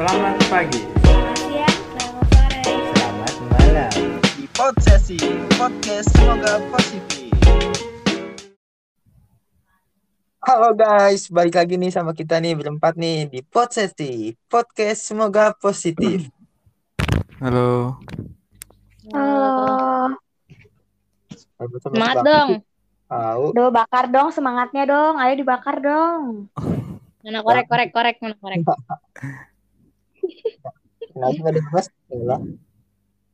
Selamat pagi. Selamat siang, selamat sore. Selamat malam. di Pod Sesi Podcast semoga positif. Halo guys, balik lagi nih sama kita nih berempat nih di Pod Sesi Podcast semoga positif. Halo, Halo. Semangat dong. Tahu. Do bakar dong semangatnya dong. Ayo dibakar dong. Mana korek korek korek mana korek. Kenapa nggak lemes? Yalah.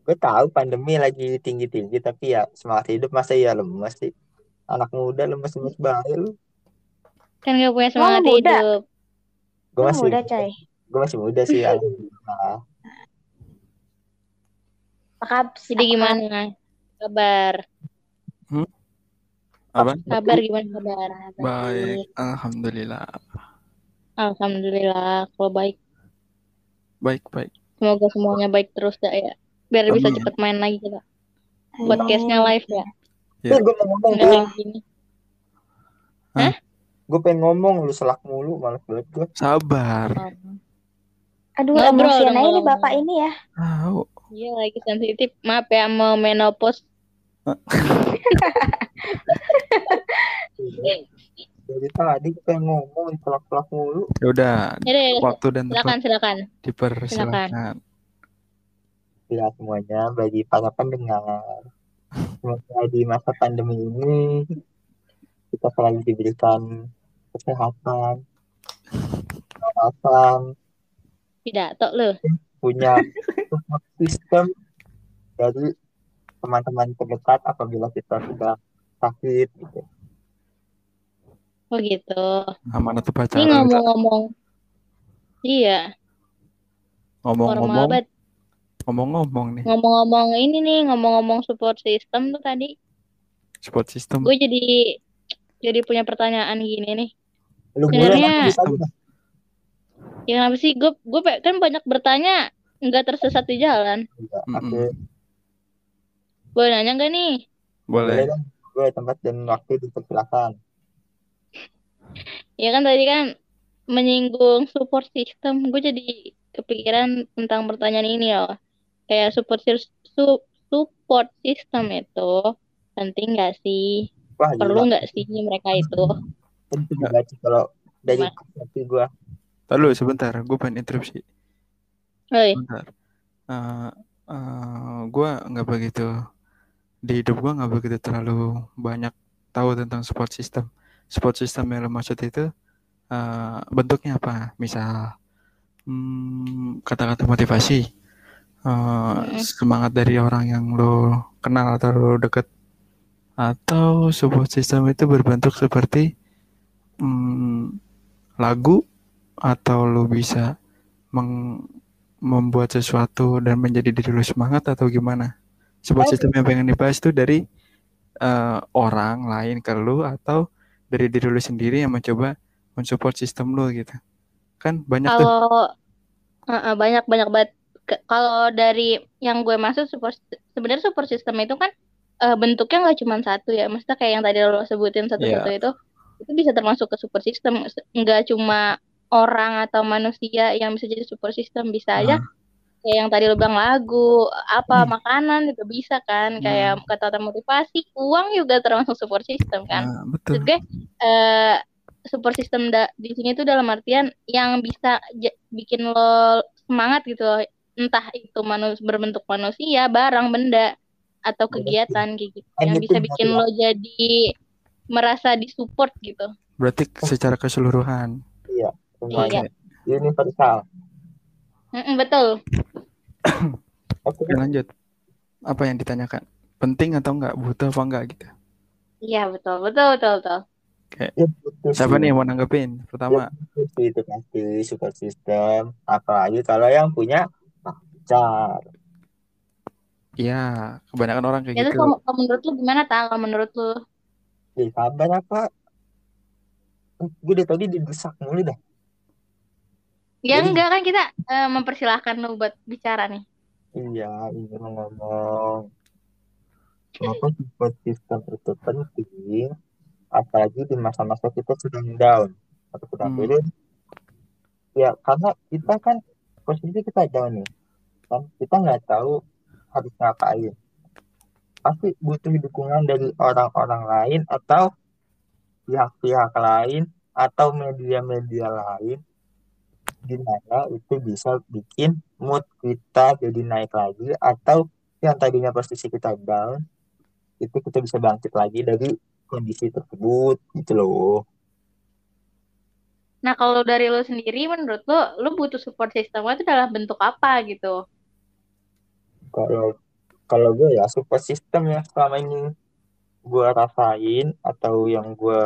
Gue tahu pandemi lagi tinggi-tinggi tapi ya semangat hidup masa ya lemes sih. Anak muda lemes-lemes banget lu. Kan gak punya Emang semangat muda? hidup. Gue masih muda coy. gue masih muda sih alhamdulillah. Pakap. Jadi gimana? Kabar. apa? Kabar gimana kabar? Baik, alhamdulillah. Alhamdulillah. Kalau baik, Baik, baik. semoga semuanya baik terus dah ya. Biar bisa Amin. cepet main lagi kita. Podcastnya live ya. Ya. Tuh gue mau ngomong kayak gini. Gue pengen ngomong lu selak mulu malas banget gue. Sabar. Aduh, Ngobrol emosian aja nih bapak ini ya. Tahu. Iya lagi sensitif. Maaf ya mau menopause. Tadi gue pengen ngomong selak-selak mulu. Ya udah, Ya deh, waktu dan silakan tempat silakan. dipersilakan. ya semuanya bagi para pendengar. Semoga di masa pandemi ini kita selalu diberikan kesehatan, keselamatan, Pidato lu. punya support system dari teman-teman terdekat apabila kita sudah sakit gitu. Oh gitu. Amanah tuh Ini pacaran. ngomong-ngomong. Iya, Ngomong-ngomong, ngomong-ngomong nih, Ngomong-ngomong ini nih, ngomong-ngomong support system tuh tadi. support system. Gue jadi jadi punya pertanyaan gini nih. Lu Sebenarnya- bisa aja. Ya kenapa sih? Gue gue kan banyak bertanya nggak tersesat di jalan. Oke, Boleh nanya nggak nih? boleh Boleh. dong. Tempat dan waktu dipersilakan. Ya kan tadi kan menyinggung support system. Gue jadi kepikiran tentang pertanyaan ini loh. Kayak support su- support system itu penting nggak sih? Wah, Perlu nggak sih mereka itu? Penting banget sih kalau dari hati gue. Lalu sebentar, gue pengen interupsi. Oi, Sebentar. Eh, eh, gue nggak begitu di hidup gue nggak begitu terlalu banyak tahu tentang support system. Support system yang lo maksud itu eh, bentuknya apa? Misal hmm, kata-kata motivasi, eh, Mm. semangat dari orang yang lo kenal atau lo deket, atau support system itu berbentuk seperti hmm, lagu atau lo bisa meng- membuat sesuatu dan menjadi diri lu semangat atau gimana? Support system yang pengen dibahas itu dari eh, orang lain ke lu atau dari diri lu sendiri yang mencoba mensupport sistem lu gitu. Kan banyak tuh. kalau uh, uh, banyak banyak banget. Kalau dari yang gue maksud support sebenarnya support system itu kan uh, bentuknya nggak cuma satu ya. Maksudnya kayak yang tadi lo sebutin satu-satu itu itu bisa termasuk ke support system. Nggak cuma orang atau manusia yang bisa jadi support system bisa aja kayak yang tadi lo bilang lagu, apa Hmm. makanan juga bisa kan. Hmm. Kayak kata-kata motivasi, uang juga termasuk support system kan. Nah, betul. Maksud gue eh, support system da- di sini tuh dalam artian yang bisa bikin lo semangat gitu loh. Entah itu manus berbentuk manusia, barang, benda atau kegiatan kayak gitu. Yang bisa bikin lo jadi merasa disupport gitu. Berarti secara keseluruhan. Semuanya universal. Mm-mm, betul. Oke, Oke, lanjut. Apa yang ditanyakan? Penting atau enggak? Butuh apa enggak gitu? Iya, betul, betul, betul, betul. ya butuh Siapa sih. nih yang mau nanggepin? Pertama, sih itu pasti support system. Apalagi kalau yang punya pacar. iya, kebanyakan orang kayak Ya gitu. kalau, kalau menurut lu gimana, Ta? Kalau menurut lu? Ih, sabar apa? Gue dari tadi didesak mulu dah. Ya Jadi- enggak kan kita eh, mempersilahkan lu buat bicara nih. Iya, ingin ngomong. Kenapa support system itu penting? Apalagi di masa-masa kita sedang down atau sedang Hmm. turun. Ya, karena kita kan posisi kita down nih kan kita nggak tahu harus ngapain pasti butuh dukungan dari orang-orang lain atau pihak-pihak lain atau media-media lain di mana itu bisa bikin mood kita jadi naik lagi atau yang tadinya posisi kita down itu kita bisa bangkit lagi dari kondisi tersebut gitu loh Nah, kalau dari lo sendiri, menurut lo, lo butuh support system itu dalam bentuk apa gitu? kalau kalau gue ya support system yang selama ini gue rasain atau yang gue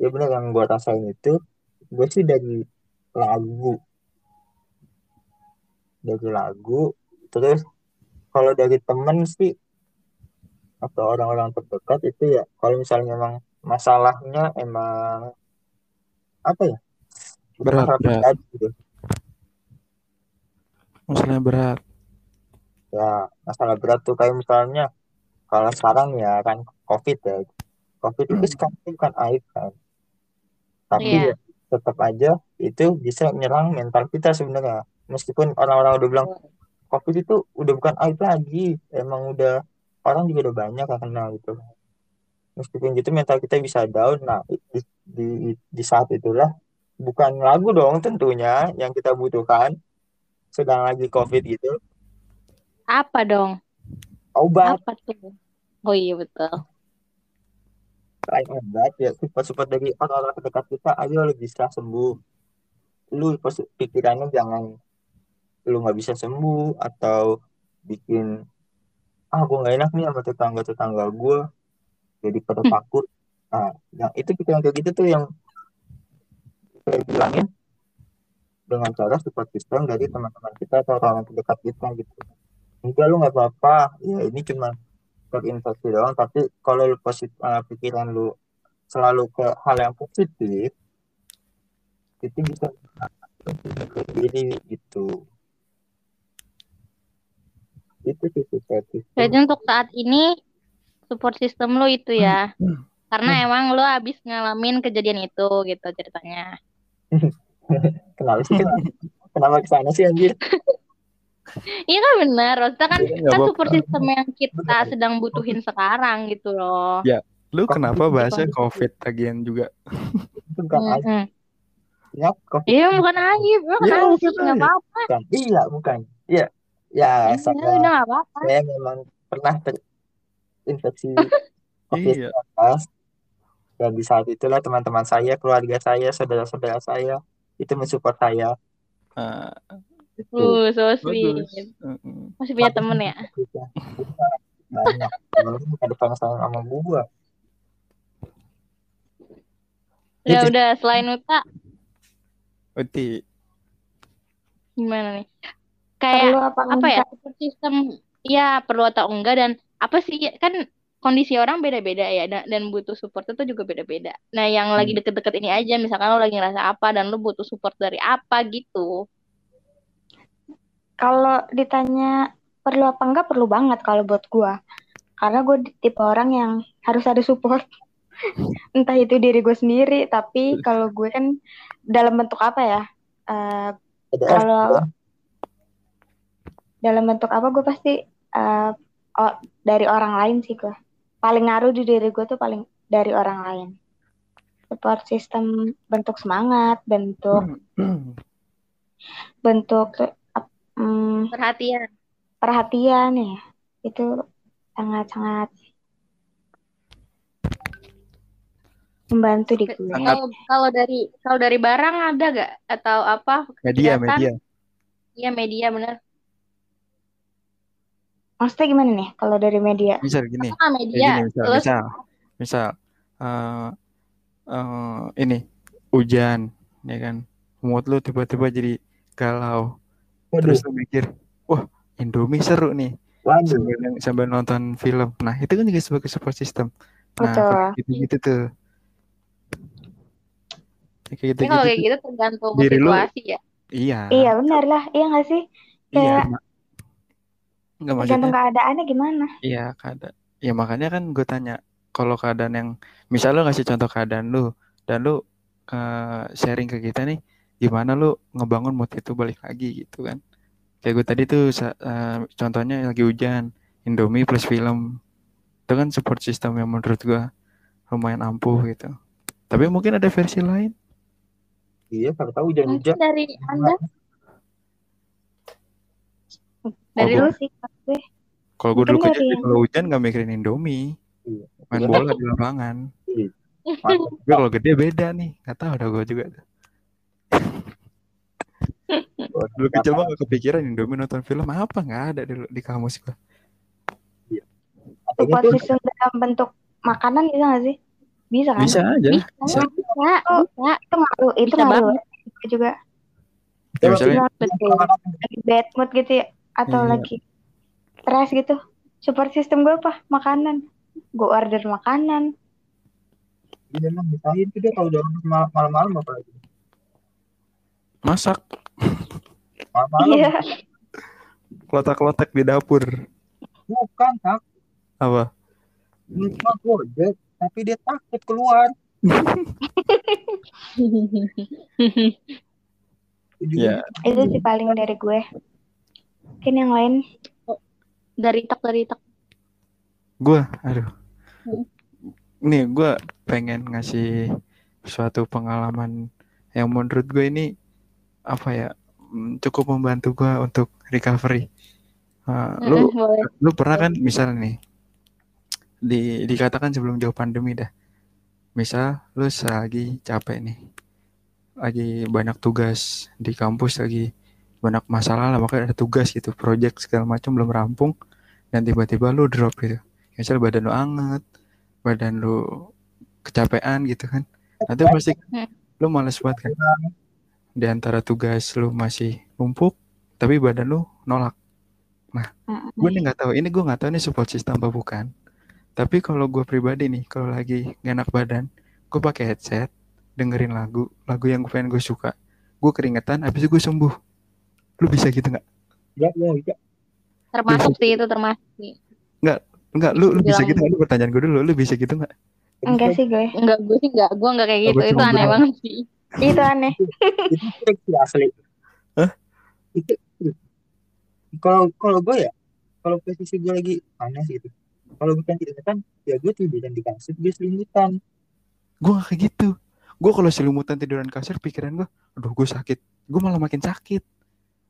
ya benar yang gue rasain itu gue sih dari lagu dari lagu terus kalau dari temen sih atau orang-orang terdekat itu ya kalau misalnya memang masalahnya emang apa ya Berat, masalah berat. gitu. Masalahnya berat. ya masalah berat tuh kayak misalnya kalau sekarang ya kan covid ya covid itu sekarang itu bukan aib kan tapi Iya. ya tetap aja itu bisa menyerang mental kita sebenarnya. Meskipun orang-orang udah bilang covid itu udah bukan aib lagi. Emang udah orang juga udah banyak yang kena gitu. Meskipun gitu mental kita bisa down. Nah di, di, di saat itulah bukan lagu dong tentunya yang kita butuhkan. Sedang lagi covid gitu. Apa dong? obat. Apa tuh? Oh iya betul. selain obat ya support-support dari orang-orang terdekat kita ayo lu bisa sembuh lu pikirannya jangan lu nggak bisa sembuh atau bikin ah gue nggak enak nih sama tetangga tetangga gue jadi pada Hmm. takut. Nah yang itu pikiran kayak gitu tuh yang kita bilangin dengan cara support system dari teman-teman kita atau orang-orang terdekat kita gitu. Enggak lu nggak apa-apa. Ya ini cuma terinfeksi doang tapi kalau lu positif pikiran lu selalu ke hal yang positif itu bisa diri gitu itu sih support system Jadi untuk saat ini support system lo itu ya. Karena emang lo habis ngalamin kejadian itu gitu ceritanya. kenapa sih kenapa, kenapa ke sana sih anjir Iya kan benar. Maksudnya kan nggak kan support system yang kita sedang butuhin sekarang gitu loh. Ya, Lu kenapa bahasnya kondisi. COVID lagian juga? bukan. Ya covid Iya bukan aib, Iya, bukan Nggak aib. apa-apa. bukan iya bukan iya ya Iya, saya udah nggak apa-apa. saya memang pernah terinfeksi Iya. COVID-19 dan di saat itulah teman-teman saya keluarga saya saudara-saudara saya itu mensupport saya itu Uh, so sweet. Masih punya temen ya? banyak gue pada sama sama gua Ya Gitu. udah selain Uta Uti, gimana nih? Perlu Kayak apa apa ya system ya perlu atau enggak dan apa sih kan kondisi orang beda-beda ya dan, dan butuh support itu juga beda-beda. Nah yang lagi Hmm. deket-deket ini aja misalkan lo lagi ngerasa apa dan lo butuh support dari apa gitu. Kalau ditanya perlu apa enggak, perlu banget kalau buat gua. Karena gue tipe orang yang harus ada support. Entah itu diri gue sendiri, tapi kalau gue kan dalam bentuk apa ya? Eh, ada kalau dalam bentuk apa gue pasti eh, oh, dari orang lain sih gue. Paling ngaruh di diri gue tuh paling dari orang lain. Support system bentuk semangat, bentuk bentuk mm, Perhatian. perhatian ya. Itu sangat-sangat membantu di gue. Sangat. Kalau kalau dari kalau dari barang ada gak atau apa media, kegiatan? media. Iya media bener. Maksudnya gimana nih kalau dari media? Misal gini, Ah media. gini misal, Terus misal, misal, eh, eh, ini hujan, ya kan, mood lu tiba-tiba jadi galau, waduh terus lu mikir, wah Indomie seru nih, waduh sambil sambil nonton film. Nah itu kan juga sebagai support system. Nah Betul. gitu-gitu tuh, Ya, kayak ini kalau gitu-gitu kayak tuh, gitu tergantung diri lu- situasi ya. iya, Iya benar lah, iya nggak sih? iya, kayak ma- nggak maksudnya. Tergantung keadaannya gimana? Iya, keadaan. Ya makanya kan gue tanya, kalau keadaan yang, misal lu ngasih contoh keadaan lu, dan lu eh, sharing ke kita nih, gimana lu ngebangun mood itu balik lagi gitu kan kayak gue tadi tuh eh, contohnya lagi hujan Indomie plus film itu kan support system yang menurut gue lumayan ampuh gitu tapi mungkin ada versi lain Iya, siapa tahu hujan-hujan. Mungkin dari Anda, dari Kalau lu sih kalau gue. kalau gue dulu kecil kalau hujan gak mikirin Indomie. Iya. main bola di lapangan. Mantap. tapi kalau gede beda nih. Nggak tahu dah gue juga. Dulu kecil mah gak kepikiran Indomie nonton film. Apa? Nggak ada dulu di kamus gue Support itu system dalam bentuk makanan bisa gak sih? Bisa kan? bisa aja bisa, bisa bisa, Oh. bisa. Itu ngaruh, itu Bisa ngaruh. banget. Juga ya misalnya lagi bad mood gitu ya atau Iya. lagi stres gitu. Support system gue apa? Makanan. Gue order makanan. Iya lah, misahin tuh dia kalau udah mal- malam-malam apa lagi? masak Malam-malam Iya. klotak-klotak di dapur bukan tak apa nikmat gojek tapi dia takut keluar. ya Itu sih paling dari gue. Mungkin yang lain. dari tak dari tak. gue aduh nih gue pengen ngasih suatu pengalaman yang menurut gue ini apa ya mm, cukup membantu gue untuk recovery Uh, lu boleh. lu pernah kan misalnya nih di dikatakan sebelum jauh pandemi dah. Misal lu lagi capek nih lagi banyak tugas di kampus lagi banyak masalah lah makanya ada tugas gitu project segala macam belum rampung dan tiba-tiba lu drop gitu. Misal badan lu anget badan lu kecapean gitu kan nanti pasti Hmm. lu males banget kan. Di antara tugas lu masih numpuk tapi badan lu nolak. Gue nih nggak tahu ini gue nggak tahu ini support system apa bukan tapi kalau gue pribadi nih kalau lagi gak enak badan gue pakai headset dengerin lagu lagu yang gue pengen gue suka gue keringetan habis itu gue sembuh lu bisa gitu nggak Ya, ya, ya. Termasuk sih itu termasuk sih. nggak lu lu bisa gitu nggak lu pertanyaan gue dulu lu bisa gitu nggak Enggak sih gue. Enggak, gue sih enggak, gue enggak kayak gitu. Apa Itu aneh banget sih. Itu aneh. Itu trik sih asli. Hah? Itu kalau kalau gue ya, kalau posisi gue lagi panas gitu. Kalau bukan keringetan, ya gue tiduran di kasur, gue selimutan. gue gak kayak gitu gue kalau selimutan tiduran kasur pikiran gue aduh gue sakit gue malah makin sakit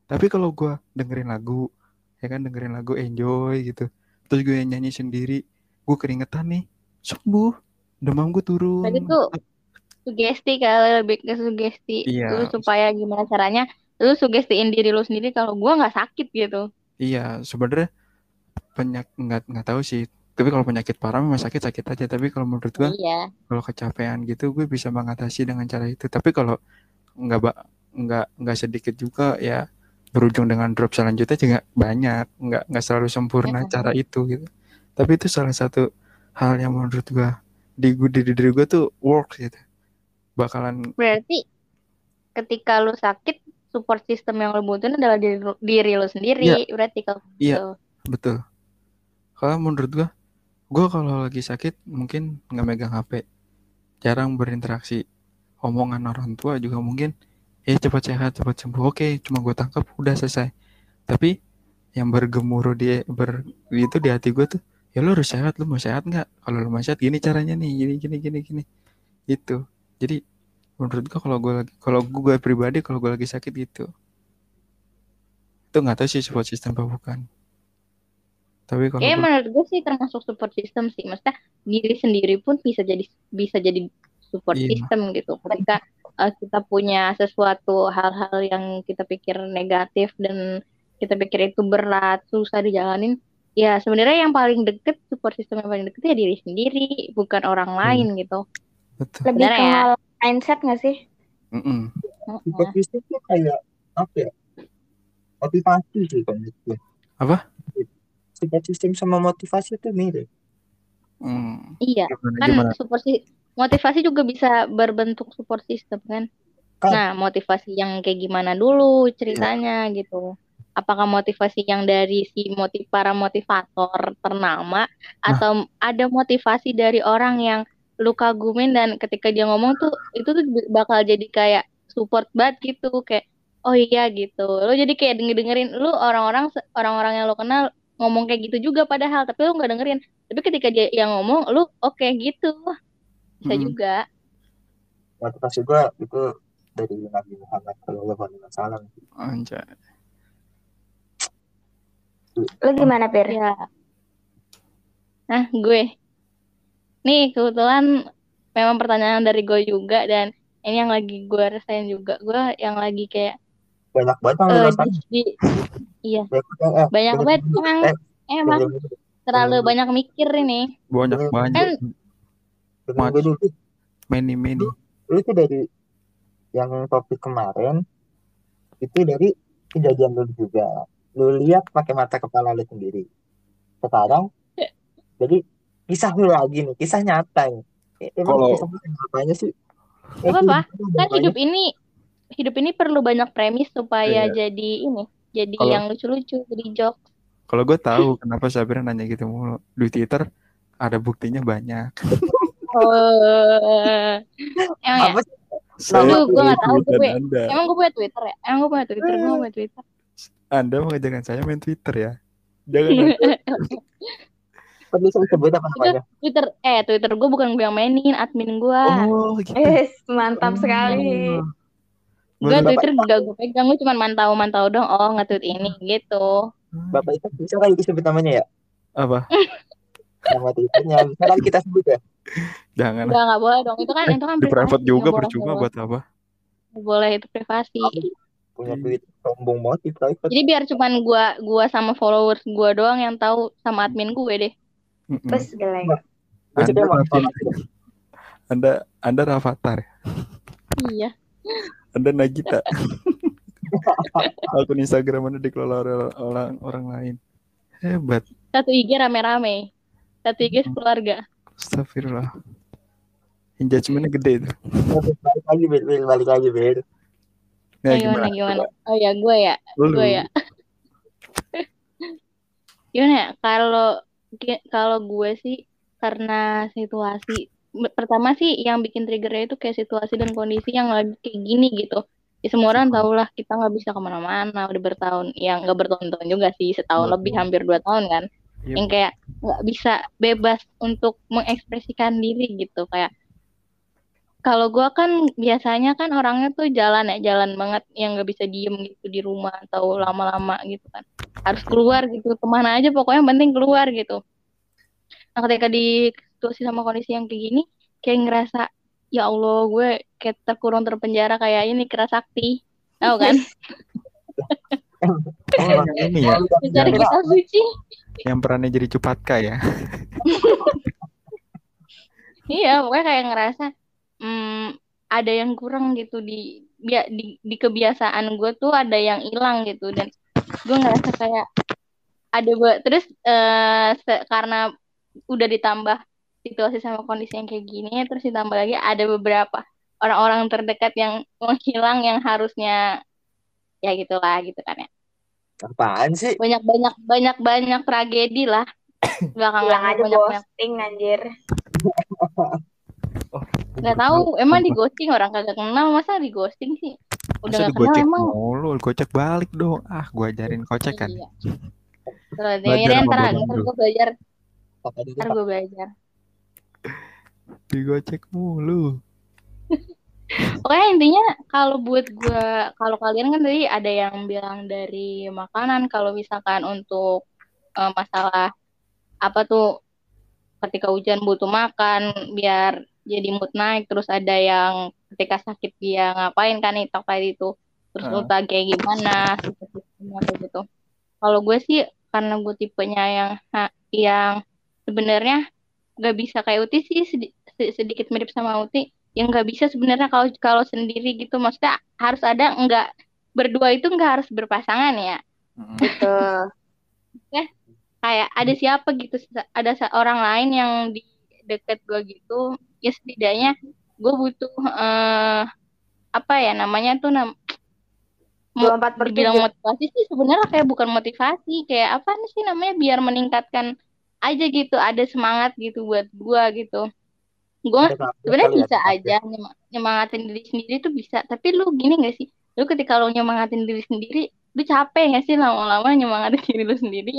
tapi kalau gue dengerin lagu ya kan dengerin lagu enjoy gitu terus gue nyanyi sendiri gue keringetan nih sembuh demam gue turun Tadi tuh sugesti kali lebih ke sugesti. Iya. Lu supaya gimana caranya lu sugestiin diri lu sendiri kalau gua nggak sakit gitu. iya sebenarnya penyakit nggak nggak tahu sih tapi kalau penyakit parah memang sakit sakit aja tapi kalau menurut gue Iya. kalau kecapean gitu gue bisa mengatasi dengan cara itu tapi kalau nggak nggak nggak sedikit juga ya berujung dengan drop selanjutnya juga banyak nggak nggak selalu sempurna Mm-mm. cara itu gitu tapi itu salah satu hal yang menurut gue di gu- di diri gue tuh works gitu bakalan Berarti ketika lu sakit support system yang lu butuhin adalah diri, lu- diri lu sendiri. Berarti kalau Iya. gitu. betul kalau menurut gue gue kalau lagi sakit mungkin nggak megang HP jarang berinteraksi. Omongan orang tua juga mungkin eh cepat sehat cepat sembuh. Oke cuma gue tangkap udah selesai. Tapi yang bergemuruh di ber itu di hati gue tuh ya lu harus sehat lu mau sehat nggak? Kalau lu mau sehat gini caranya nih gini gini gini gini. Itu jadi menurut gue kalau gue lagi kalau gue pribadi kalau gue lagi sakit gitu. Itu nggak tahu sih support system apa bukan tapi kalau Kayaknya gua- menurut gue sih termasuk support system sih. Maksudnya diri sendiri pun bisa jadi bisa jadi support Iya. system gitu. Ketika uh, kita punya sesuatu hal-hal yang kita pikir negatif dan kita pikir itu berat, susah dijalanin, ya sebenarnya yang paling deket support system yang paling deket ya diri sendiri, bukan orang lain gitu. betul Lebih ke ya? mindset gak sih? Mm-mm. Support system tuh kayak apa ya? Motivasi sih kalau. Apa? Support system sama motivasi tuh mirip. Hmm. Iya, Gimana, kan gimana? support si- motivasi juga bisa berbentuk support system kan. Kan. Nah, motivasi yang kayak gimana dulu ceritanya gitu. Apakah motivasi yang dari si motiv para motivator ternama atau ada motivasi dari orang yang lu kagumin dan ketika dia ngomong tuh itu tuh bakal jadi kayak support banget gitu kayak oh iya gitu lu jadi kayak denger dengerin lu orang-orang orang-orang yang lu kenal ngomong kayak gitu juga padahal tapi lu nggak dengerin. Tapi ketika dia yang ngomong lu oke gitu. Bisa Mm-mm. juga. Motivasi gue itu dari Nabi Muhammad Shallallahu Alaihi Wasallam Anjay. Lu gimana, Pir? ya. Nah gue. Nih kebetulan memang pertanyaan dari gue juga dan ini yang lagi gue rasain juga. Gue yang lagi kayak banyak banget yang eh, lu di, iya. Banyak banget, eh, banyak banget emang eh emang dengerin dulu. terlalu dengerin banyak mikir ini. Banyak banyak. kan Mas. dulu Many many. lu tuh dari yang topik kemarin itu dari kejadian lu juga. Lu lihat pakai mata kepala lu sendiri. Sekarang jadi kisah lu lagi nih kisah nyata nih. Eh, emang Kalau- kisah lu apanya sih? Eh, lu kan hidup ini hidup ini perlu banyak premis supaya Iya. jadi ini jadi Kalau- yang lucu-lucu jadi jok Kalau gue tahu kenapa Sabira nanya gitu mulu. Di Twitter ada buktinya banyak. oh emang ya apa Saya Aduh, gua nggak tahu, gue. Anda. emang gue punya twitter ya emang gue punya twitter gue punya twitter Anda mengajarkan saya main Twitter ya. Jangan perlu saya sebut apa namanya twitter eh twitter gue bukan gue yang mainin admin gue Oh, gitu. Eh, mantap sekali. Gue twitter gak gue pegang gue cuma mantau mantau dong oh nge-tweet ini gitu bapak itu bisa kali disebut namanya ya Apa? nama twitternya bisa kali kita sebut ya Jangan. Enggak, nggak boleh dong. Itu kan itu kan Di private juga percuma buat apa? Nggak boleh itu privasi. punya tweet sombong banget di private Jadi biar cuman gua gua sama followers gua doang yang tahu sama admin gue deh. Mm-mm. Terus geleng. Anda. Anda Anda Rafathar. ya? Iya. Anda Nagita. Akun Instagram Anda dikelola oleh orang orang lain. Hebat. Satu IG rame-rame. Satu IG keluarga. Astagfirullah. Engagementnya gede itu. balik lagi balik lagi Bet Ya, gimana, gimana Oh ya gue ya. Gue ya. Gimana ya? Kalau kalau gue sih karena situasi pertama sih yang bikin triggernya itu kayak situasi dan kondisi yang lagi kayak gini gitu. Ya semua orang tau lah kita nggak bisa ke mana-mana udah bertahun, yang nggak bertahun-tahun juga sih setahun Betul. lebih hampir dua tahun kan. Yep. Yang kayak nggak bisa bebas untuk mengekspresikan diri gitu kayak kalau gua kan biasanya kan orangnya tuh jalan ya jalan banget yang nggak bisa diem gitu di rumah atau lama-lama gitu kan harus keluar gitu ke mana aja pokoknya yang penting keluar gitu nah ketika di situasi sama kondisi yang kayak gini kayak ngerasa ya Allah gue kayak terkurung terpenjara kayak ini kera sakti. Tahu kan? Yang ini ya, mencari yang, kisah suci. yang perannya jadi Cupatka ya. iya pokoknya kayak ngerasa hmm, ada yang kurang gitu di bia- di, di kebiasaan gue tuh ada yang hilang gitu. Dan gue ngerasa kayak ada be- terus se- karena udah ditambah situasi sama kondisi yang kayak gini terus ditambah lagi ada beberapa orang-orang terdekat yang menghilang yang harusnya ya gitulah gitu kan ya. Apaan sih? Banyak banyak banyak banyak tragedi lah. Belakangan Bilang aja banyak banyak ghosting anjir. nggak tahu emang di ghosting orang kagak kenal masa di ghosting sih? Udah Masa nggak kenal emang. mulu, gocek balik dong. Ah, gua ajarin kocek kan. iya. Terus, ntar, gue belajar. Ntar gue belajar Digocek mulu. Pokoknya intinya kalau buat gue, kalau kalian kan tadi ada yang bilang dari makanan, kalau misalkan untuk eh, masalah apa tuh ketika hujan butuh makan biar jadi mood naik, terus ada yang ketika sakit dia ngapain kan itu tadi itu, terus ulta kayak gimana, seperti gitu. Kalau gue sih karena gue tipenya yang yang sebenarnya nggak bisa. Kayak Uti sih sedi- se- sedikit mirip sama Uti. Yang nggak bisa sebenarnya kalau kalau sendiri gitu. Maksudnya harus ada nggak berdua itu nggak harus berpasangan ya. Betul. kayak ada siapa gitu ada orang lain yang di deket gue gitu. Ya setidaknya gue butuh eh, apa ya namanya tuh nam Dua empat per dibilang tujuh. motivasi sih sebenarnya kayak bukan motivasi. Kayak apa sih namanya? Biar meningkatkan aja gitu ada semangat gitu buat gue gitu. Gue kasus sebenarnya ya, bisa aja nyem- nyemangatin diri sendiri tuh bisa tapi lu gini gak sih? Lu ketika lu nyemangatin diri sendiri lu capek gak sih lama-lama nyemangatin diri lu sendiri?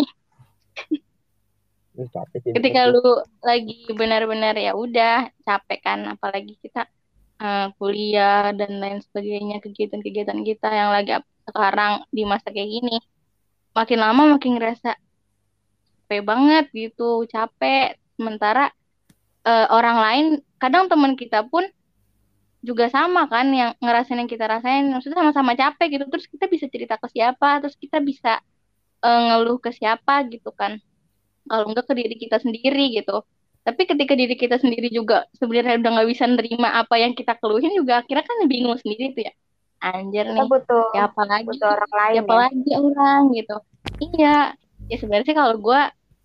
Ih, capek sih, ketika lu lagi benar-benar ya udah capek kan apalagi kita eh, kuliah dan lain sebagainya kegiatan-kegiatan kita yang lagi sekarang di masa kayak gini makin lama makin ngerasa capek banget gitu capek. Sementara eh, orang lain kadang teman kita pun juga sama kan yang ngerasain yang kita rasain. Maksudnya sama-sama capek gitu. Terus kita bisa cerita ke siapa terus kita bisa eh, ngeluh ke siapa gitu kan. Kalau enggak ke diri kita sendiri gitu. Tapi ketika diri kita sendiri juga sebenarnya udah nggak bisa nerima apa yang kita keluhin juga akhirnya kan bingung sendiri tuh ya. Anjir Kita nih butuh ya apa lagi? Butuh orang lain siapa ya. lagi orang gitu. Iya ya sebenarnya sih kalau gue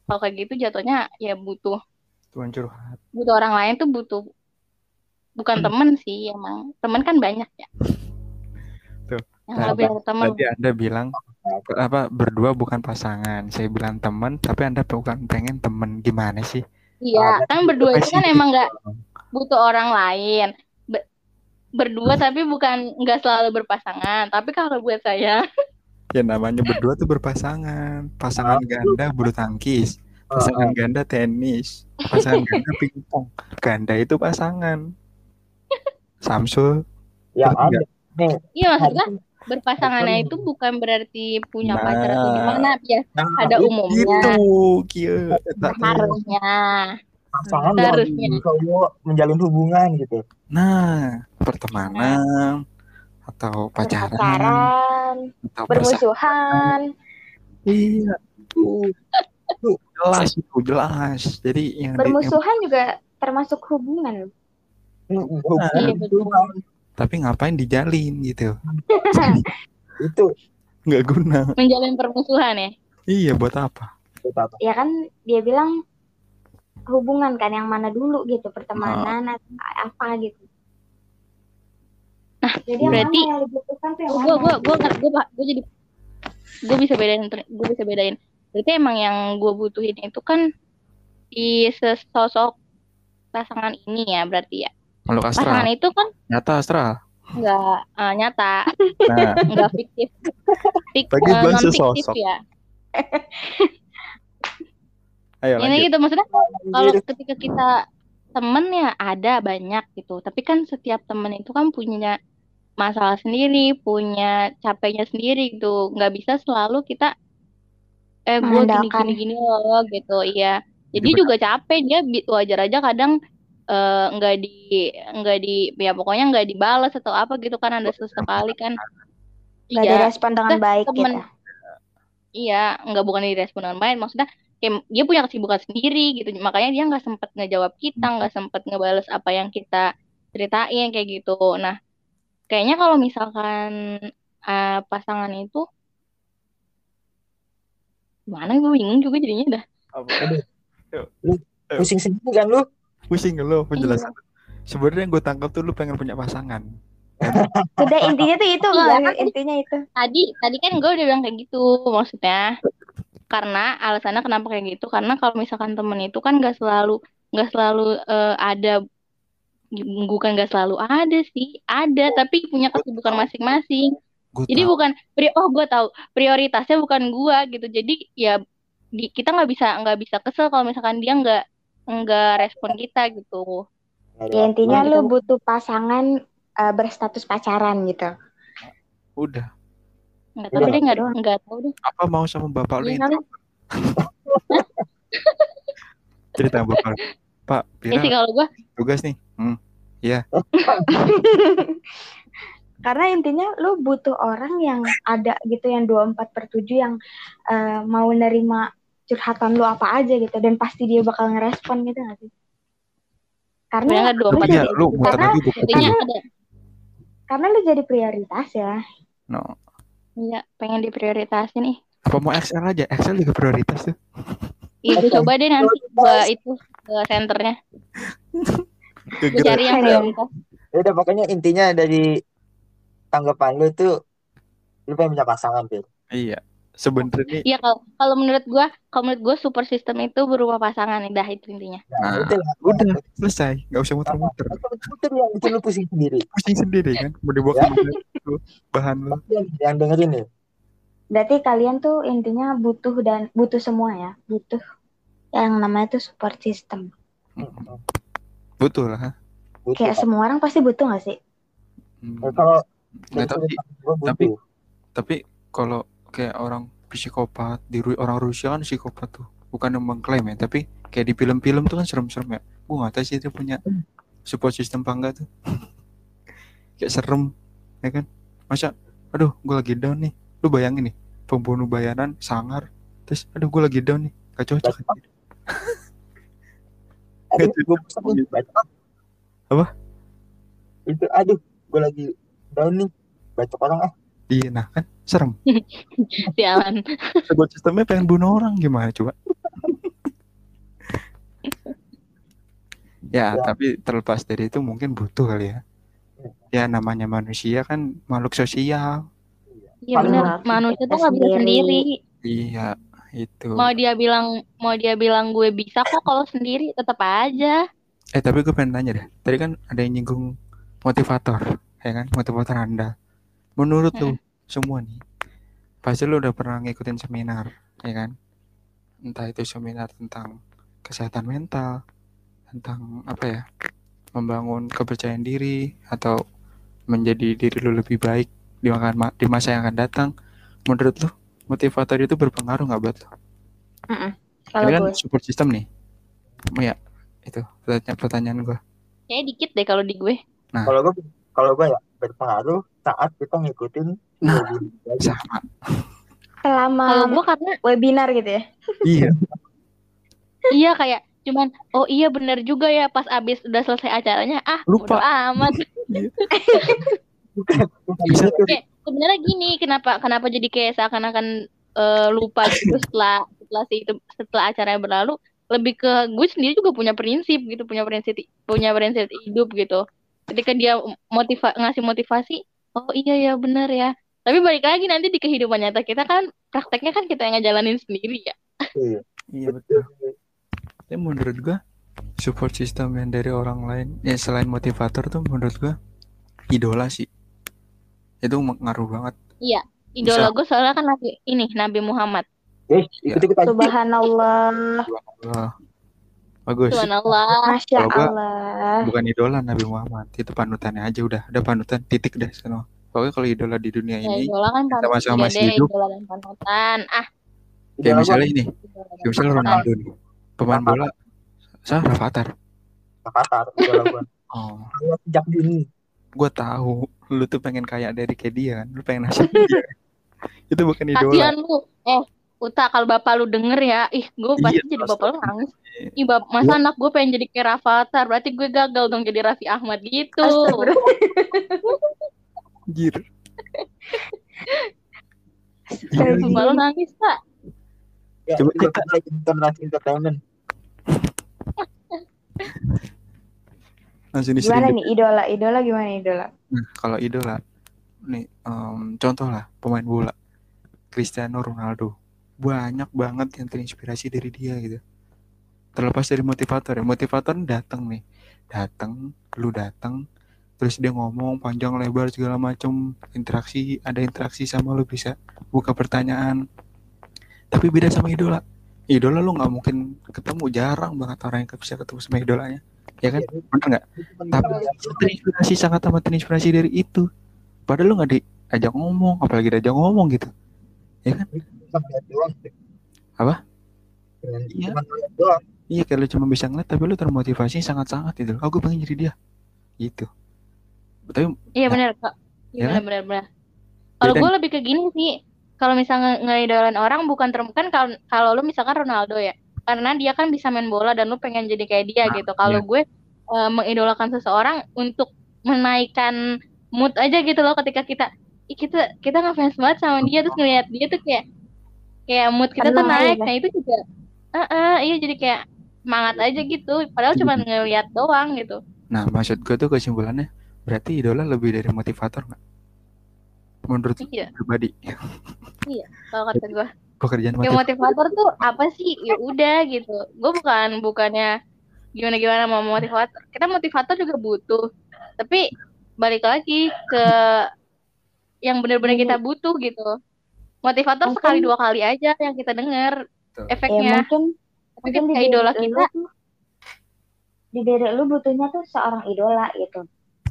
kalau kayak gitu jatuhnya ya butuh Tuhan curhat. butuh orang lain tuh butuh bukan temen sih emang. Temen kan banyak ya. Tuh, yang Tadi, lebih temen. tadi Anda bilang apa berdua bukan pasangan. Saya bilang teman, tapi Anda bukan pengen teman. Gimana sih? iya kan berdua itu kan emang nggak butuh orang lain. Be- berdua tapi bukan nggak selalu berpasangan. Tapi kalau buat saya Ya namanya berdua tuh berpasangan. Pasangan ganda bulu tangkis, pasangan ganda tenis, pasangan ganda pingpong. Ganda itu pasangan. Samsul. ada nih iya maksudnya berpasangannya itu bukan berarti punya Nah. pacar atau gimana ya nah, itu umumnya Gitu, teh. harusnya pasangan Harusnya. menjalin hubungan gitu Nah, pertemanan atau pacaran Pacaran, atau bermusuhan. Iya, tuh. Tuh, jelas itu jelas. Jadi yang di- yang- Bermusuhan juga termasuk hubungan. hubungan Iya, betul. tapi ngapain dijalin gitu? itu Nggak guna. menjalin permusuhan ya Iya, buat apa? itu apa Ya kan dia bilang hubungan kan yang mana dulu gitu, pertemanan atau apa gitu. Nah, Jadi berarti- gue gue gue gue gue jadi gue bisa bedain gue bisa bedain. Berarti emang yang gue butuhin itu kan di sesosok pasangan ini ya berarti ya? Makhluk pasangan itu kan Nyata astral. nggak eh, nyata. Nah, nggak fiktif. Fik, Bagi eh, gua non fiktif sesosok. ya. Ayo ini lanjut. gitu maksudnya kalau ketika kita temen ya ada banyak gitu. Tapi kan setiap temen itu kan punya masalah sendiri punya capeknya sendiri gitu. Nggak bisa selalu kita eh gue gini gini gini loh gitu. Iya. Jadi juga capek. Dia wajar aja kadang eh, nggak di nggak di ya pokoknya nggak dibalas atau apa gitu kan. Ada sesekali kan. Gak iya. direspon dengan Kita baik temen gitu. Iya, nggak bukan direspon dengan baik. Maksudnya kayak dia punya kesibukan sendiri gitu. Makanya dia nggak sempet ngejawab kita, nggak sempet ngebales apa yang kita ceritain kayak gitu. Nah, kayaknya kalau misalkan eh, pasangan itu gimana gue bingung juga jadinya dah. Pusing sendiri kan lu Pusing lo Iya. penjelasan. Sebenarnya yang gue tangkap tuh lu pengen punya pasangan. Sudah intinya tuh itu Iya, kan? intinya itu. Tadi tadi kan gue udah bilang kayak gitu maksudnya. Karena alasannya kenapa kayak gitu? Karena kalau misalkan temen itu kan nggak selalu nggak selalu eh, ada bukan nggak selalu ada sih, ada tapi punya kesibukan masing-masing. Gue Jadi bukan pri oh gue tahu prioritasnya bukan gua gitu. Jadi ya di, kita nggak bisa nggak bisa kesel kalau misalkan dia nggak nggak respon kita gitu. Ya intinya gitu. lu butuh pasangan eh, berstatus pacaran gitu. udah. Nggak tahu Iya. deh nggak nggak tahu deh. Apa mau sama bapak lu Iya ini? kali. Cerita sama bapak. Pak, Ya sih Pira kalau gua tugas nih. Hmm. Karena intinya lu butuh orang yang ada gitu yang 24 per 7 yang eh, mau nerima curhatan lu apa aja gitu dan pasti dia bakal ngerespon gitu gak sih? Karena sebenarnya dua lu Iya, karena intinya ada. karena lu jadi prioritas ya. No. Iya pengen diprioritasin nih. Apa mau Excel aja? Excel juga prioritas tuh. Iya coba deh nanti gua itu ke senternya. Gua cari yang prioritas. Ya udah pokoknya intinya dari tanggapan lu tuh lu pengen punya pasangan Pil Iya. Sebenarnya Iya kalau kalau menurut gua, kalau menurut gua super system itu berupa pasangan, dah itu intinya. Nah, udah lah. udah selesai nggak usah muter-muter Puter yang bikin lu pusing sendiri. pusing sendiri kan mau dibawa Ya. ke mana itu bahan lu Tapi yang, dengerin nih. Berarti kalian tuh intinya butuh dan butuh semua ya, butuh yang namanya tuh support system. betul lah Butuh, Kayak semua orang pasti butuh gak sih? Hmm, kalau gue butuh. tapi tapi kalau kayak orang psikopat di Ru- orang Rusia kan psikopat tuh bukan yang mengklaim ya tapi kayak di film-film tuh kan serem-serem ya gue nggak tahu sih dia punya support system apa enggak tuh kayak serem ya kan masa aduh gue lagi down nih lu bayangin nih pembunuh bayaran sangar terus aduh gue lagi down nih gak cocok. Apa? Itu aduh, gue lagi down nih. Baca orang ah. Iya nah kan serem Sialan. support systemnya pengen bunuh orang gimana coba ya, Ya. tapi terlepas dari itu mungkin butuh kali ya ya namanya manusia kan makhluk sosial Iya benar. Manusia tuh nggak bisa sendiri. sendiri. iya itu Mau dia bilang mau dia bilang gue bisa kok kalau sendiri tetap aja. eh tapi gue pengen tanya deh tadi kan ada yang nyinggung motivator ya kan motivator anda menurut lu semua nih pasti lu udah pernah ngikutin seminar ya kan? Entah itu seminar tentang kesehatan mental tentang apa ya membangun kepercayaan diri atau menjadi diri lu lebih baik di, ma- di masa yang akan datang. Menurut lu motivator itu berpengaruh nggak buat lu? Kalau Ini kan gue support system nih. Ya itu pertanyaan pertanyaan gue Kayak dikit deh kalau di gue. Kalau gue kalau gue ya berpengaruh saat kita ngikutin Nah. webinar. sama selama Kalau gue karena webinar gitu ya. iya iya kayak cuman oh iya bener juga ya pas abis udah selesai acaranya ah Lupa. amat. Bukan, Bisa. gitu. Sebenarnya gini kenapa kenapa jadi kayak seakan-akan eh, lupa gitu setelah setelah si itu setelah acaranya berlalu lebih ke gue sendiri juga punya prinsip gitu punya prinsip punya prinsip hidup gitu ketika dia motiva ngasih motivasi oh iya ya bener ya tapi balik lagi nanti di kehidupan nyata kita kan prakteknya kan kita yang ngejalanin sendiri ya Iya. iya betul tapi menurut gue support system yang dari orang lain ya selain motivator tuh menurut gue idola sih itu ngaruh banget idola Bisa. gue soalnya kan nabi ini Nabi Muhammad Eh, Ya. ikut ikut aja. Subhanallah, Wah, bagus. Subhanallah. Masya gua- Allah. bukan idola Nabi Muhammad itu panutannya aja udah ada panutan titik deh sana. Pokoknya kalau idola di dunia ya ini idola kan kita masih- hidup. idola dan panutan ah. Kayak Idola misalnya ini kayak misalnya. Ronaldo nih pemain bola. Saya Rafathar gua, Qatar, idola gue. oh. Sejak dini. gue tahu lu tuh pengen kayak dari kayak dia kan lu pengen nasib dia. Itu bukan idola. Kasihan lu. Eh Uta kalau bapak lu denger ya ih gue pasti Iya, jadi bapak lu nangis ih bap masa anak gue pengen jadi kayak Rafathar berarti gue gagal dong jadi Raffi Ahmad gitu. Astagfirullah. anjir bapak lu nangis tak Ya, Coba kita- lagi nonton Rans Entertainment. langsung Gimana diserindik nih idola? Idola gimana idola? Nah, kalau idola, nih em, contoh lah pemain bola, Cristiano Ronaldo, banyak banget yang terinspirasi dari dia gitu. Terlepas dari motivator ya, motivator datang nih, datang, lu datang, terus dia ngomong panjang lebar segala macam, interaksi, ada interaksi sama lu bisa buka pertanyaan. Tapi beda sama idola. Idola lu nggak mungkin ketemu, jarang banget orang yang bisa ketemu sama idolanya, ya kan? Bener nggak? tapi terinspirasi sangat amat terinspirasi dari itu padahal lu nggak diajak ngomong apalagi diajak ngomong gitu Cuma lihat doang. Apa? Iya. Cuma lihat doang. iya kayak lu cuma bisa ngeliat tapi lu termotivasi sangat sangat itu oh gue pengen jadi dia gitu tapi iya Nah. benar kak Ya iya kan? benar benar benar kalau Beda. gue lebih ke gini sih kalau misalnya ngeidolain orang bukan term kan kalau kalau lu misalkan Ronaldo ya karena dia kan bisa main bola dan lu pengen jadi kayak dia Nah, gitu kalau iya. gue eh, mengidolakan seseorang untuk menaikkan mood aja gitu loh ketika kita kita kita ngefans banget sama dia terus ngeliat dia tuh kayak kayak mood kita tuh naik aja. nah itu juga eh eh, iya jadi kayak semangat aja gitu padahal cuma ngeliat doang gitu nah maksud gue tuh kesimpulannya berarti idola lebih dari motivator nggak menurut iya pribadi Iya, kalau kata gue. pekerjaan Kayak motiv motivator tuh apa sih? Ya udah gitu. Gue bukan bukannya gimana gimana mau motivator. Kita motivator juga butuh. Tapi balik lagi ke yang benar-benar kita butuh gitu. Motivator Mungkin- sekali dua kali aja yang kita dengar Betul. ya efeknya. mungkin mungkin di kayak idola kita tuh di diri lu butuhnya tuh seorang idola gitu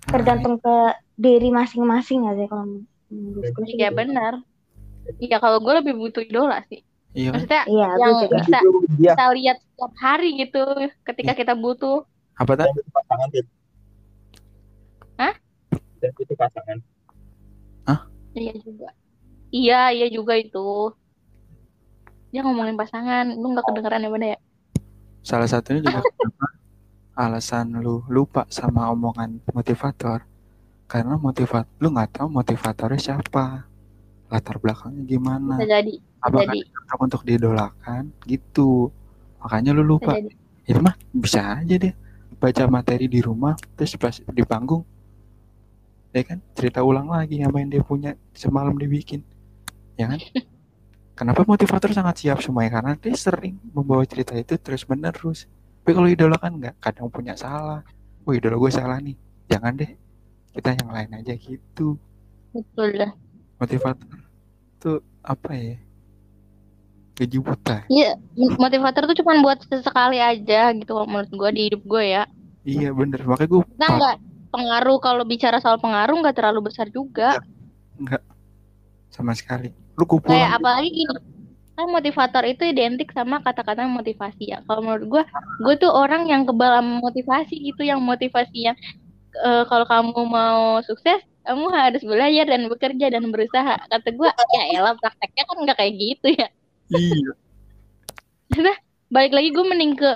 tergantung ke diri masing-masing aja kalau sih Iya gitu. benar. Iya kalau gue lebih butuh idola sih. iya kan Maksudnya iya yang juga bisa dia kita lihat setiap hari gitu ketika kita butuh. apa pasangan Dit. Hah? dan itu pasangan Iya juga. Iya, iya juga itu. Dia ngomongin pasangan, lu nggak kedengeran ya bener ya? salah satunya juga kenapa? Alasan lu lupa sama omongan motivator. Karena motivat lu nggak tahu motivatornya siapa. Latar belakangnya gimana. Bisa jadi, apakah jadi, untuk diidolakan? Gitu. Makanya lu lupa. itu mah bisa aja deh baca materi di rumah terus pas di panggung ya kan? Cerita ulang lagi apa yang dia punya semalam dibikin. Ya kan? Kenapa motivator sangat siap semuanya karena dia sering membawa cerita itu terus menerus tapi kalau idola kan nggak kadang punya salah. Oh idola gue salah nih. Jangan deh. Kita yang lain aja gitu. Betul dah. motivator tuh apa ya? Gaji buta. Iya, motivator tuh cuma buat sesekali aja gitu kalau menurut gue di hidup gue ya. iya bener. Makanya gue nggak pengaruh kalau bicara soal pengaruh nggak terlalu besar juga. nggak sama sekali lu gue Kayak apalagi gini, kan motivator itu identik sama kata-kata motivasi ya. Kalau menurut gue, gue tuh orang yang kebal sama motivasi gitu, yang motivasi yang eh, kalau kamu mau sukses, kamu harus belajar dan bekerja dan berusaha. Kata gue, ya elah prakteknya kan nggak kayak gitu ya. iya Balik lagi gue mending ke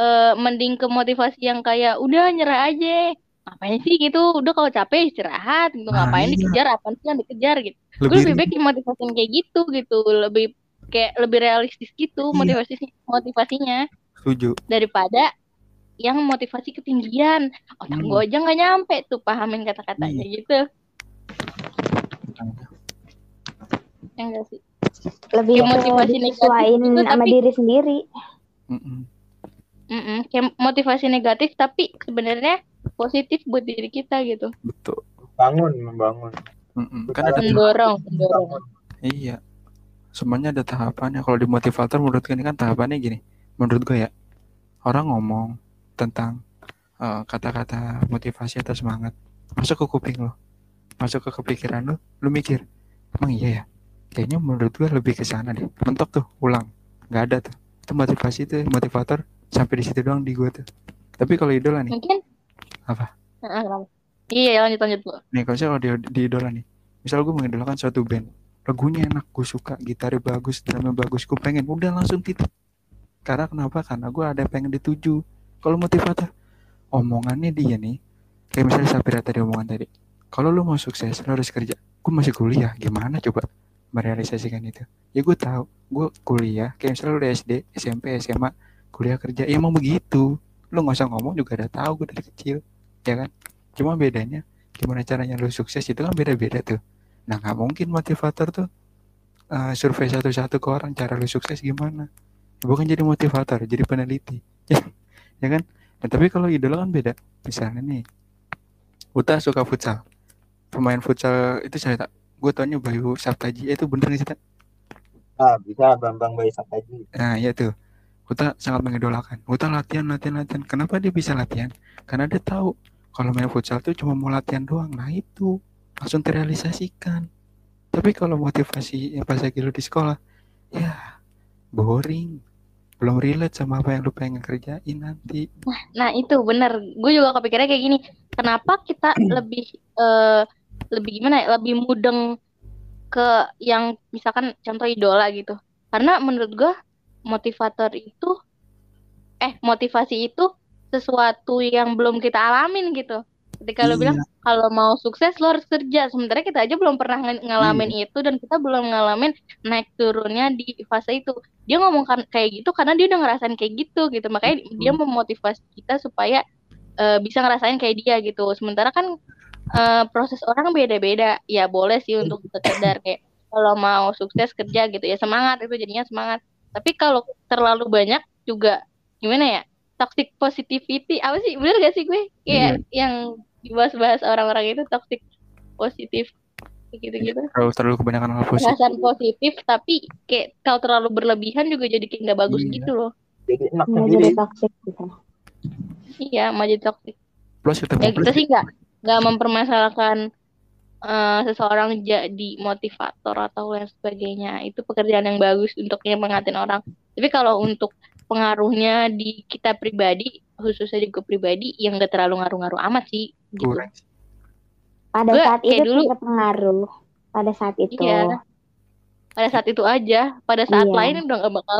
eh, mending ke motivasi yang kayak udah nyerah aja. Ngapain sih gitu? Udah kalau capek istirahat gitu. Nah, Ngapain iya. dikejar? Apaan sih yang dikejar gitu? gue lebih lebih baik dimotivasin kayak gitu gitu lebih kayak lebih realistis gitu Iya. motivasi motivasinya setuju daripada yang motivasi ketinggian otak Hmm. gue aja nggak nyampe tuh pahamin kata-katanya Iya. gitu ya enggak sih lebih Kayak ke motivasi negatif itu, sama tapi- diri sendiri Mm-mm. Mm-mm, kayak motivasi negatif tapi sebenarnya positif buat diri kita gitu. Betul. Bangun membangun. Mm-mm. kan ada mendorong mendorong. Iya. Semuanya ada tahapannya. Kalau di motivator menurut gue ini kan tahapannya gini. Menurut gue ya orang ngomong tentang eh, kata-kata motivasi atau semangat masuk ke kuping lo masuk ke kepikiran lo lu mikir emang iya ya? Kayaknya menurut gue lebih ke sana deh. Mentok tuh ulang. Nggak ada tuh. Itu motivasi tuh motivator sampai di situ doang di gue tuh. Tapi kalau idola nih mungkin Apa? Kenapa? iya lanjut lanjut lo nih kalau misalnya kalau di, di idola nih misal gue mengidolakan suatu band lagunya enak gue suka gitarnya bagus drumnya bagus gue pengen udah langsung titik. Karena kenapa? Karena gue ada pengen dituju. Kalau motivator omongannya dia nih kayak misalnya Sapira tadi omongan tadi kalau lu mau sukses lu harus kerja. Gue masih kuliah gimana coba merealisasikan itu? Ya gue tahu gue kuliah kayak misalnya lu udah SD SMP SMA kuliah kerja ya emang begitu. Lu nggak usah ngomong juga udah tahu gue dari kecil ya kan? Cuma bedanya gimana caranya lu sukses itu kan beda-beda tuh. Nah nggak mungkin motivator tuh eh, survei satu-satu ke orang cara lu sukses gimana? Bukan jadi motivator jadi peneliti. Ya kan? Nah, tapi kalau idola kan beda. Misalnya nih Uta suka futsal. Pemain futsal itu saya tak gue taunya Bayu Saptaji Eh, itu bener nih tak ah bisa Bambang Bayi Sakaji nah iya tuh. Uta sangat mengidolakan. Uta latihan latihan latihan. Kenapa dia bisa latihan? Karena dia tahu kalau main futsal tuh cuma mau latihan doang. Nah itu. Langsung terrealisasikan. Tapi kalau motivasi yang pas lagi lu di sekolah ya boring. Belum relate sama apa yang lu pengen kerjain nanti. Nah itu bener, gue juga kepikirannya kayak gini. Kenapa kita lebih eh, lebih gimana ya, lebih mudeng ke yang misalkan contoh idola gitu. Karena menurut gue motivator itu, eh motivasi itu sesuatu yang belum kita alamin gitu. Ketika lo Iya. bilang kalau mau sukses lo harus kerja, sementara kita aja belum pernah ng- ngalamin itu dan kita belum ngalamin naik turunnya di fase itu. Dia ngomong kan kayak gitu karena dia udah ngerasain kayak gitu gitu, makanya dia memotivasi kita supaya eh, bisa ngerasain kayak dia gitu. Sementara kan eh, proses orang beda-beda. Ya boleh sih untuk sekedar kayak kalau mau sukses kerja gitu ya semangat itu jadinya semangat tapi kalau terlalu banyak juga gimana ya toxic positivity. Apa sih? Bener gak sih gue? Kayak yang dibahas-bahas orang-orang itu toxic positif gitu-gitu. Kalau terlalu kebanyakan hal positif. perasaan positif tapi kayak kalau terlalu berlebihan juga jadi kayak nggak bagus Iya. gitu loh. Jadi enak jadi toxic gitu. iya mau jadi toxic. Plus ketemu ya kita sih nggak nggak mempermasalahkan eh, seseorang jadi motivator atau lain sebagainya. Itu pekerjaan yang bagus untuk nyemangatin orang. Tapi kalau untuk pengaruhnya di kita pribadi khususnya di gue pribadi yang gak terlalu ngaruh-ngaruh amat sih gitu kurang. Pada Gue saat kayak itu dulu- pengaruh. Pada saat itu. Iya. pada saat itu aja pada saat Iya. lain udah gak bakal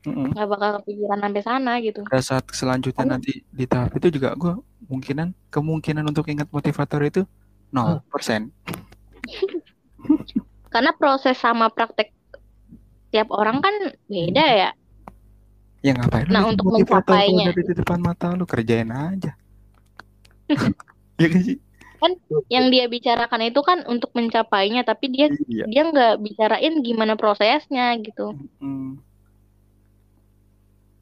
Mm-mm. nggak bakal kepikiran sampai sana gitu Pada saat selanjutnya nanti di tahap itu juga gue kemungkinan kemungkinan untuk ingat motivator itu 0%. karena proses sama praktek tiap orang kan beda ya Ya ngapain lu Nah, bikin untuk mencapainya. dari di depan mata lu kerjain aja. Iya kan sih? yang dia bicarakan itu kan untuk mencapainya tapi dia Iya. dia nggak bicarain gimana prosesnya gitu Hmm.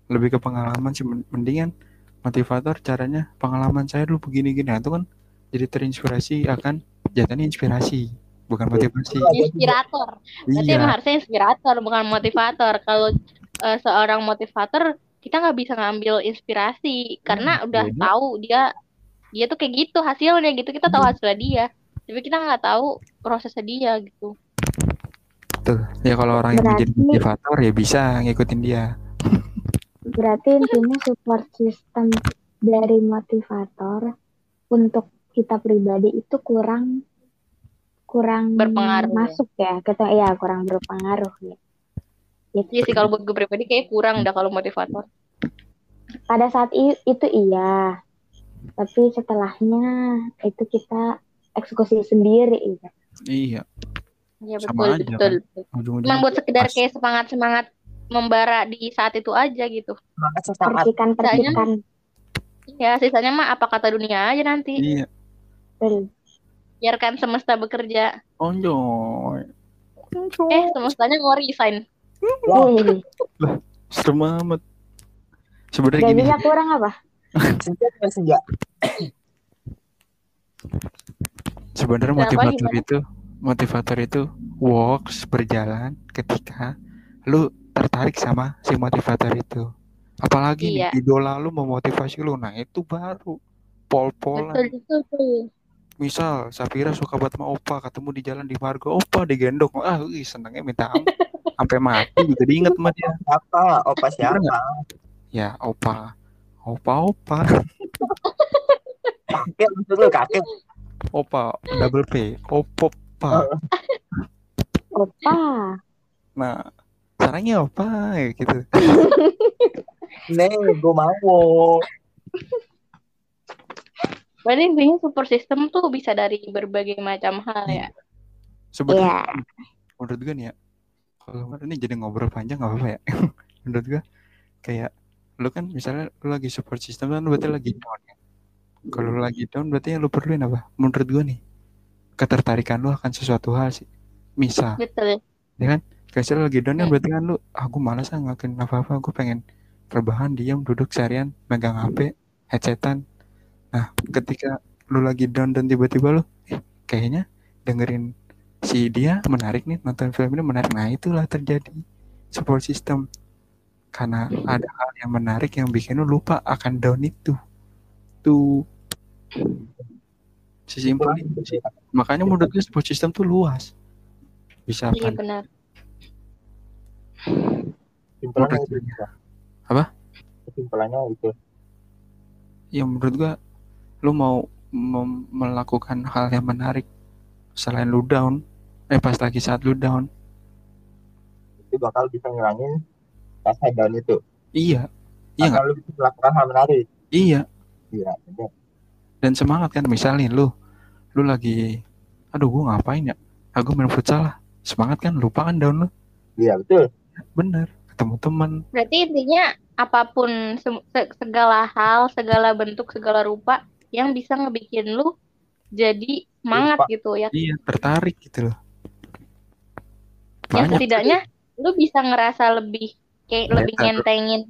Lebih ke pengalaman sih men- mendingan motivator caranya pengalaman saya dulu begini-gini Nah, itu kan jadi terinspirasi akan jatuhnya inspirasi bukan motivasi. inspirator berarti emang Iya. harusnya inspirator bukan motivator kalau eh, seorang motivator kita nggak bisa ngambil inspirasi karena udah beda. tahu dia dia tuh kayak gitu hasilnya gitu kita tahu hasilnya dia tapi kita nggak tahu prosesnya dia gitu Tuh. Ya kalau orang yang menjadi Berarti- motivator ya bisa ngikutin dia. Berarti intinya support system dari motivator untuk kita pribadi itu kurang kurang Berpengaruh. masuk ya. Kita ya kurang berpengaruh ya. Gitu. Iya sih kalau buat gue pribadi kayak kurang dah kalau motivator Pada saat itu iya. Tapi setelahnya itu kita eksekusi sendiri ya. Iya. Iya Sama betul aja betul Ujung-ujungnya Cuman buat sekedar pas. kayak semangat semangat membara di saat itu aja gitu Semangat sesaat. Percikan-percikan. ya sisanya mah apa kata dunia aja nanti Iya. Betul. Biarkan semesta bekerja Onjoy. eh semestanya mau resign Wih, Serem amat. Sebenarnya gini, gajinya kurang apa? Senja senja? sebenarnya motivator gimana? itu motivator itu works berjalan ketika lu tertarik sama si motivator itu. Apalagi Iya. nih idola lu memotivasi lu. Nah, itu baru pol-polan. betul betul betul. Misal Safira suka banget sama Opa, ketemu di jalan di Margo, Opa digendong. Ah, wih, senengnya minta ampun. Sampai mati gitu diinget sama dia. Siapa? Opa siapa? Ya, Opa. Opa, Opa. Kakek maksud lu kakek. Opa, double P. Opopa. Opa. Nah, sarangnya Opa ya gitu. Nih, gue mau. Berarti intinya support system tuh bisa dari berbagai macam hal ya Sebenarnya Iya. menurut gue nih ya, kalau ini jadi ngobrol panjang nggak apa-apa ya. menurut gue kayak lu kan misalnya lu lagi support system kan lu berarti lagi down ya. Kalau lu lagi down berarti yang lu perluin apa? Menurut gue nih ketertarikan lu akan sesuatu hal sih. Misal, betul ya kan? Kayak misalnya lagi down kan Hmm. berarti kan lu, aku malas ah ngelakuin apa-apa, aku pengen rebahan diam duduk seharian megang HP, headsetan. Nah, ketika lu lagi down dan tiba-tiba lu, eh, kayaknya dengerin si dia menarik nih nonton film ini menarik. Nah, itulah terjadi support system. Karena ada hal yang menarik yang bikin lu lupa akan down itu. Tuh. Sesimpel itu sih. Makanya menurut gue support system tuh luas. Bisa iya apa? benar Simpelannya Menurut itu. Apa? Simpelannya itu. Ya menurut gua lu mau melakukan hal yang menarik selain lu down, eh pas lagi saat lu down. Itu bakal bisa ngilangin rasa down itu. Iya. Iya? Kalau lu bisa melakukan hal menarik. Iya. Iya, bener. Dan semangat kan misalnya lu lu lagi aduh gua ngapain ya? Aku main futsal lah. Semangat kan lupa kan down lu. Iya, betul. Bener. Ketemu teman. berarti intinya apa pun se- se- segala hal segala bentuk segala rupa yang bisa ngebikin lu jadi semangat Lupa. gitu ya Iya, tertarik gitu loh. yang Banyak. setidaknya lu bisa ngerasa lebih kayak lebih Better. ngentengin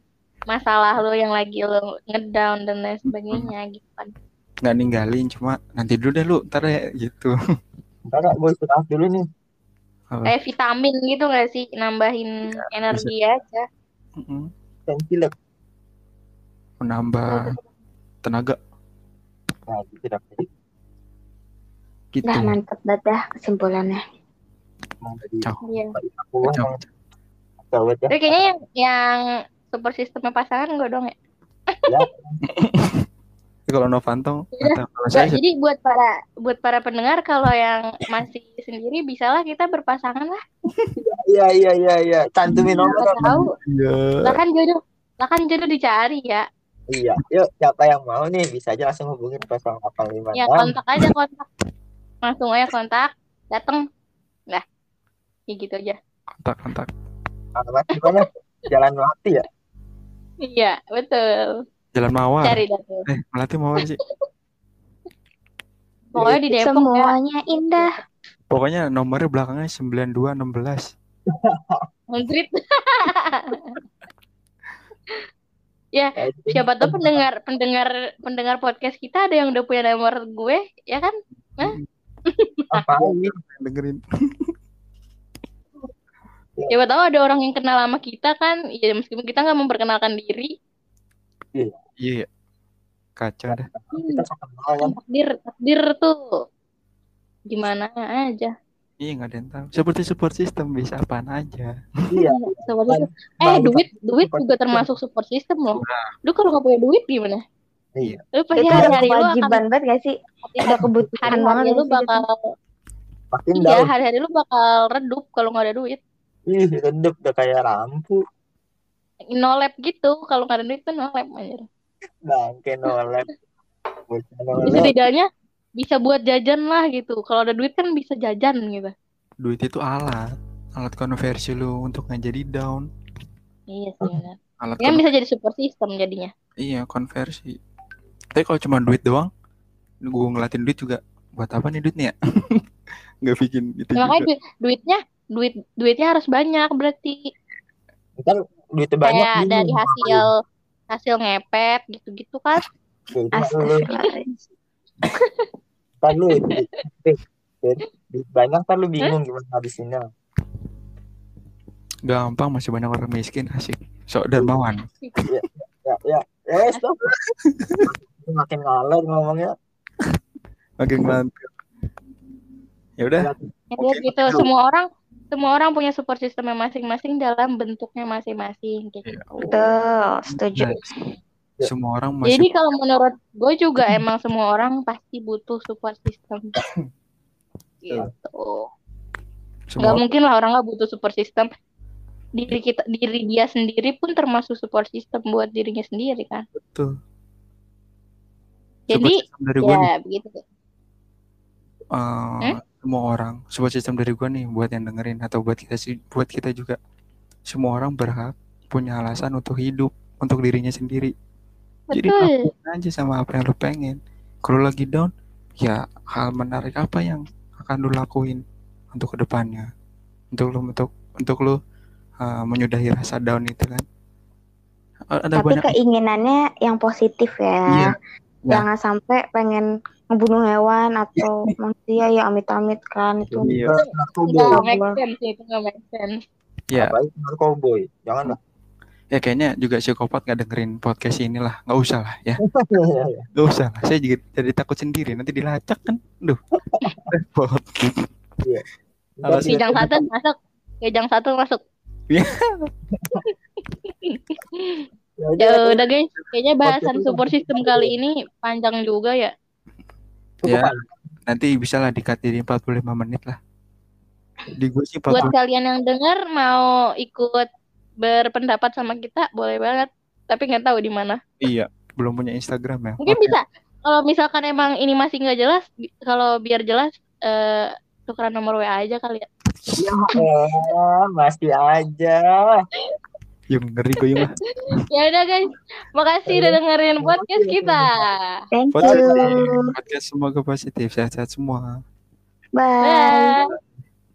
masalah lu yang lagi lu ngedown dan lain sebagainya gitu kan nggak ninggalin cuma nanti dulu deh lu ntar ya gitu kak, gue istirahat dulu nih. Apa? kayak vitamin gitu gak sih nambahin energi aja Mm-mm. Pentilek. menambah tenaga Nah, itu tidak jadi. gitu Dah mantep banget dah kesimpulannya. Cak. iya ya. kayaknya yang yang super sistemnya pasangan gue dong ya Tapi kalau Novanto Iya. kalau saya jadi buat para buat para pendengar kalau yang masih sendiri bisalah kita berpasangan lah Iya, iya, iya, iya. Cantumin nomor. Nggak tahu Iya. lah kan jodoh lah kan jodoh dicari ya Iya, yuk siapa yang mau nih? Bisa aja langsung hubungin 0856. ya kontak aja kontak. Langsung aja kontak dateng. Lah ya gitu aja. Kontak kontak. Alamat gimana? Jalan Melati ya? iya betul. Jalan mawar. Cari dah tuh eh melati mawar sih. Pokoknya di Depok ya. Semuanya indah. pokoknya nomornya belakangnya 9216 Ngantrit. ya Kayak gitu. siapa tahu pendengar pendengar pendengar podcast kita ada yang udah punya nomor gue ya kan? Apaan nih? dengerin. Siapa tahu ada orang yang kenal sama kita kan? Ya meskipun kita nggak memperkenalkan diri. Iya. Ya. kacau dah Kita sok kenal kan? takdir takdir tuh gimana aja iya nggak ada yang tahu seperti support system bisa apaan aja Iya. Support system. eh Bang, duit duit juga system. termasuk support system loh lu kalau nggak punya duit gimana Iya. lu pasti Itu udah hari-hari lu akan kewajiban banget gak sih? Udah kebutuhan banget hari-hari lu gitu? bakal iya hari-hari lu bakal redup kalau nggak ada duit Ih, redup udah kayak lampu. nolep gitu kalau nggak ada duit tuh nolep aja Bangke nolep. Ya, setidaknya bisa buat jajan lah gitu. Kalau ada duit kan bisa jajan gitu. Duit itu alat. Alat konversi lu untuk nggak jadi down. Iya sih benar alat kan bisa jadi support system jadinya. Iya konversi. Tapi kalau cuma duit doang gue ngelatin duit juga. Buat apa nih duitnya? Nggak bikin itu Ya, makanya juga. du- duitnya duit duitnya harus banyak berarti. Ntar duitnya banyak kayak dari hasil hasil ngepet gitu-gitu kan. Ngapain. Ya, ntar lu banyak ntar lu bingung gimana habisinnya. gampang masih banyak orang miskin asik sok dermawan Ya, ya, ya, stop. Makin ngalor ngomongnya. makin ngelantur ya udah ya Oke, gitu betul. semua orang semua orang punya support systemnya masing-masing dalam bentuknya masing-masing kayak gitu. Betul, setuju. Nice. Semua orang masih Jadi kalau menurut gue juga emang semua orang pasti butuh support system. gitu. semua Gak mungkin lah orang nggak butuh support system. Diri kita, diri dia sendiri pun termasuk support system buat dirinya sendiri kan. betul Jadi dari gue nih ya begitu. eh, semua orang support system dari gue nih buat yang dengerin atau buat kita sih buat kita juga semua orang berhak punya alasan untuk hidup untuk dirinya sendiri jadi lakuin aja sama apa yang lo pengen kalau lagi down ya hal menarik apa yang akan lo lakuin untuk ke depannya untuk lo untuk untuk lo uh, menyudahi rasa down itu kan ada Tapi banyak keinginannya yang positif ya. Iya. Ya. Jangan sampai pengen ngebunuh hewan atau manusia ya amit-amit kan itu. Iya. Nggak Narkoboy. make sense itu nggak make sense. ya Apalagi narkoboy. Jangan lah. Ya kayaknya juga psikopat nggak dengerin podcast ini lah. Nggak usah lah ya. Iya, iya. nggak usah lah. Saya juga jadi takut sendiri. Nanti dilacak kan? Duh repot. Kijang satu masuk. Kijang satu masuk. ya Ya udah, guys, kayaknya bahasan support system kali ini panjang juga ya. ya. nanti bisa lah dikat jadi 45 menit lah. Di gue sih Buat 40 kalian yang dengar mau ikut berpendapat sama kita, boleh banget. Tapi nggak tahu di mana. iya belum punya Instagram ya Mungkin Oke. bisa. Kalau misalkan emang ini masih nggak jelas, kalau biar jelas, eh tukeran nomor WA aja kali ya. Eh, masih aja. yung ngeri gue yung Ya udah guys, makasih udah dengerin podcast kita. Thank you. podcast semoga positif sehat-sehat semua Bye. Bye.